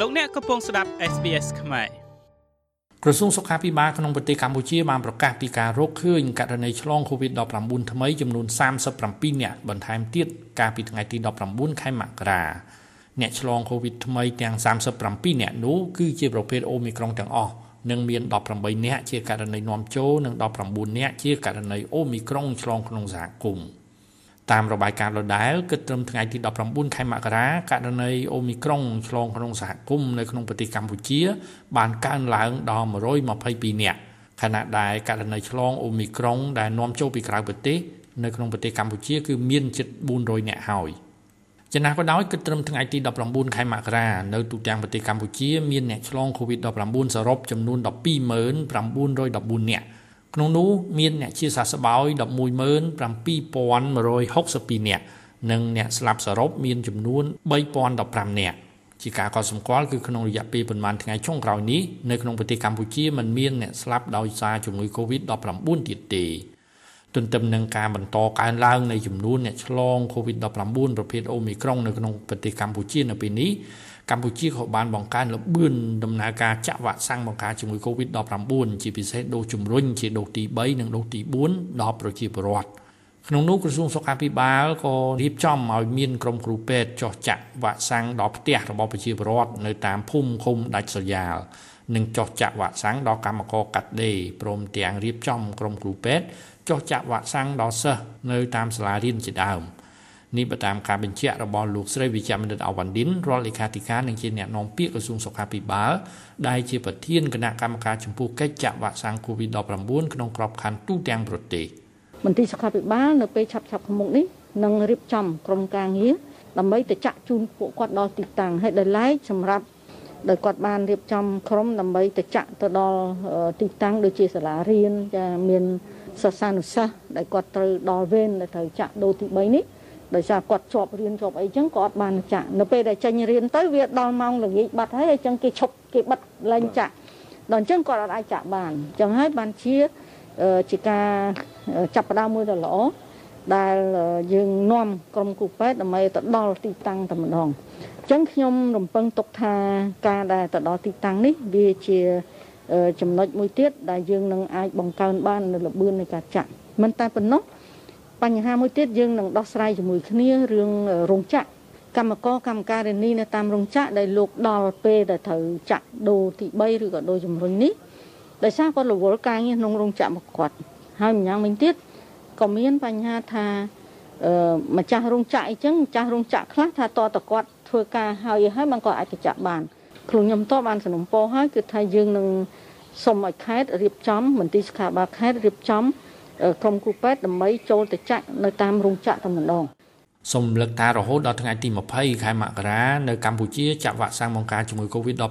លោកអ្នកកំពុងស្ដាប់ SBS ខ្មែរក្រសួងសុខាភិបាលក្នុងប្រទេសកម្ពុជាបានប្រកាសពីការរកឃើញករណីឆ្លង COVID-19 ថ្មីចំនួន37នាក់បន្ថែមទៀតកាលពីថ្ងៃទី19ខែមករាអ្នកឆ្លង COVID ថ្មីទាំង37នាក់នោះគឺជាប្រភេទ Omicron ទាំងអស់និងមាន18នាក់ជាករណីនាំចូលនិង19នាក់ជាករណី Omicron ឆ្លងក្នុងសហគមន៍ តាមរបាយការណ៍ដដែលគិតត្រឹមថ្ងៃទី19ខែមករាករណីអូមីក្រុងឆ្លងក្នុងសហគមន៍នៅក្នុងប្រទេសកម្ពុជា បានកើនឡើងដល់122នាក់ខណៈដែលករណីឆ្លងអូមីក្រុងដែលនាំចូលពីក្រៅប្រទេសនៅក្នុងប្រទេសកម្ពុជាគឺមានជិត400នាក់ហើយចំណាស់ក៏ដោយគិតត្រឹមថ្ងៃទី19ខែមករានៅទូទាំងប្រទេសកម្ពុជាមានអ្នកឆ្លង COVID-19 សរុបចំនួន12914នាក់ ក្នុងនោះមានអ្នកជាសះស្បើយ117,162នាក់និងអ្នកស្លាប់សរុបមានចំនួន3015នាក់ជាការកត់សម្គាល់គឺក្នុងរយៈពេលប្រមាណថ្ងៃចុងក្រោយនេះនៅក្នុងប្រទេសកម្ពុជាមិនមានអ្នកស្លាប់ដោយសារជំងឺ Covid-19 ទៀតទេ ទន្ទឹមនឹងការបន្តកើនឡើងនៃចំនួនអ្នកឆ្លង COVID-19 ប្រភេទ Omicron នៅក្នុងប្រទេសកម្ពុជានៅពេលនេះកម្ពុជាក៏បានបង្កើនល្បឿនដំណើរការចាក់វ៉ាក់សាំងបង្ការជំងឺ Covid-19 ជាពិសេសដូសជំរុញជាដូសទី3និងដូសទី4ដល់ប្រជាពលរដ្ឋក្នុងនោះក្រសួងសុខាភិបាលក៏រៀបចំឲ្យមានក្រុមគ្រូពេទ្យចុះចាក់វ៉ាក់សាំងដល់ផ្ទះរបស់ប្រជាពលរដ្ឋនៅតាមភូមិឃុំដាច់ស្រយាល និងចុះចាក់វ៉ាក់សាំងដល់កម្មករកាត់ដេរព្រមទាំងរៀបចំក្រុមគ្រូពេទ្យចុះចាក់វ៉ាក់សាំងដល់សិស្សនៅតាមសាលារៀនជាដើម។នេះបើតាមការបញ្ជាក់របស់លោកស្រីវិជ្ជមនិតអវ៉ាន់ឌិនរដ្ឋលេខាធិការនិងជាអ្នកនាំពាក្យក្រសួងសុខាភិបាលដែលជាប្រធានគណៈកម្មការចំពោះកិច្ចចាក់វ៉ាក់សាំង COVID-19 ក្នុងក្របខ័ណ្ឌទូទាំងប្រទេសមន្ត្រីសុខាភិបាលនៅពេលឆាប់ឆាប់ខាងមុខនេះនឹងរៀបចំក្រុមការងារដើម្បីទៅចាក់ជូនពួកគាត់ដល់ទីតាំងហើយដោយឡែកសម្រាប់ ដោយគាត់បានរៀបចំក្រុមដើម្បីទៅចាក់ទៅដល់ទីតាំងដូចជាសាលារៀនចាមានសិស្សានុសិស្សដែលគាត់ត្រូវដល់វេនដែលត្រូវចាក់ដូសទី3នេះដោយសារគាត់ជាប់រៀនជាប់អីចឹងក៏អត់បានចាក់នៅពេលដែលចេញរៀនទៅវាដល់ម៉ោងល្ងាចបាត់ហើយអញ្ចឹងគេឈប់គេបិទលែងចាក់ដល់អញ្ចឹងគាត់អត់អាចចាក់បានអញ្ចឹងហើយបានជាជាការចាប់ផ្ដើមមួយដ៏ល្អ ដែលយើងនាំក្រុមគូពេទ្យដើម្បីទៅដល់ទីតាំងតែម្ដងអញ្ចឹងខ្ញុំរំពឹងទុកថាការដែលទៅដល់ទីតាំងនេះវាជាចំណុចមួយទៀតដែលយើងនឹងអាចបង្កើនបាននៅល្បឿននៃការចាក់មិនតែប៉ុណ្ណោះបញ្ហាមួយទៀតយើងនឹងដោះស្រាយជាមួយគ្នារឿងរោងចក្រកម្មករកម្មការិនីនៅតាមរោងចក្រដែលលោកដល់ពេលដែលត្រូវចាក់ដូរទី3ឬក៏ដូរជំរុញនេះដោយសារគាត់រវល់ការងារក្នុងរោងចក្រមកគាត់ហើយម្យ៉ាងវិញទៀត ក៏មានបញ្ហាថាម្ចាស់រោងចក្រអីចឹងម្ចាស់រោងចក្រខ្លះថាតតគាត់ធ្វើការហើយហើយមិនក៏អាចកញ្ចក់បានខ្លួនខ្ញុំតបបានសំណពោហើយគឺថាយើងនឹងសូមឲ្យខេត្តរៀបចំមន្ទីរសុខាភិបាលខេត្តរៀបចំក្រុមគូពេទ្យដើម្បីចូលទៅចាក់នៅតាមរោងចក្រតែម្ដង សូមលើកតារហូតដល់ថ្ងៃទី20ខែមករានៅកម្ពុជាចាក់វ៉ាក់សាំងបង្ការជំងឺ Covid-19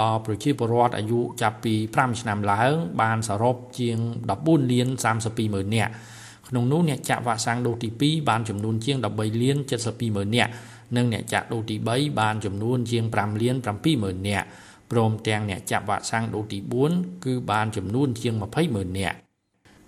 ដល់ប្រជាពលរដ្ឋអាយុចាប់ពី5ឆ្នាំឡើង បានសរុបជាង14លាន32ម៉ឺននាក់ក្នុងនោះអ្នកចាក់វ៉ាក់សាំងដូសទី2បានចំនួនជាង13លាន72ម៉ឺននាក់និងអ្នកចាក់ដូសទី3បានចំនួនជាង5លាន7ម៉ឺននាក់ព្រមទាំងអ្នកចាក់វ៉ាក់សាំងដូសទី4គឺបានចំនួនជាង20ម៉ឺននាក់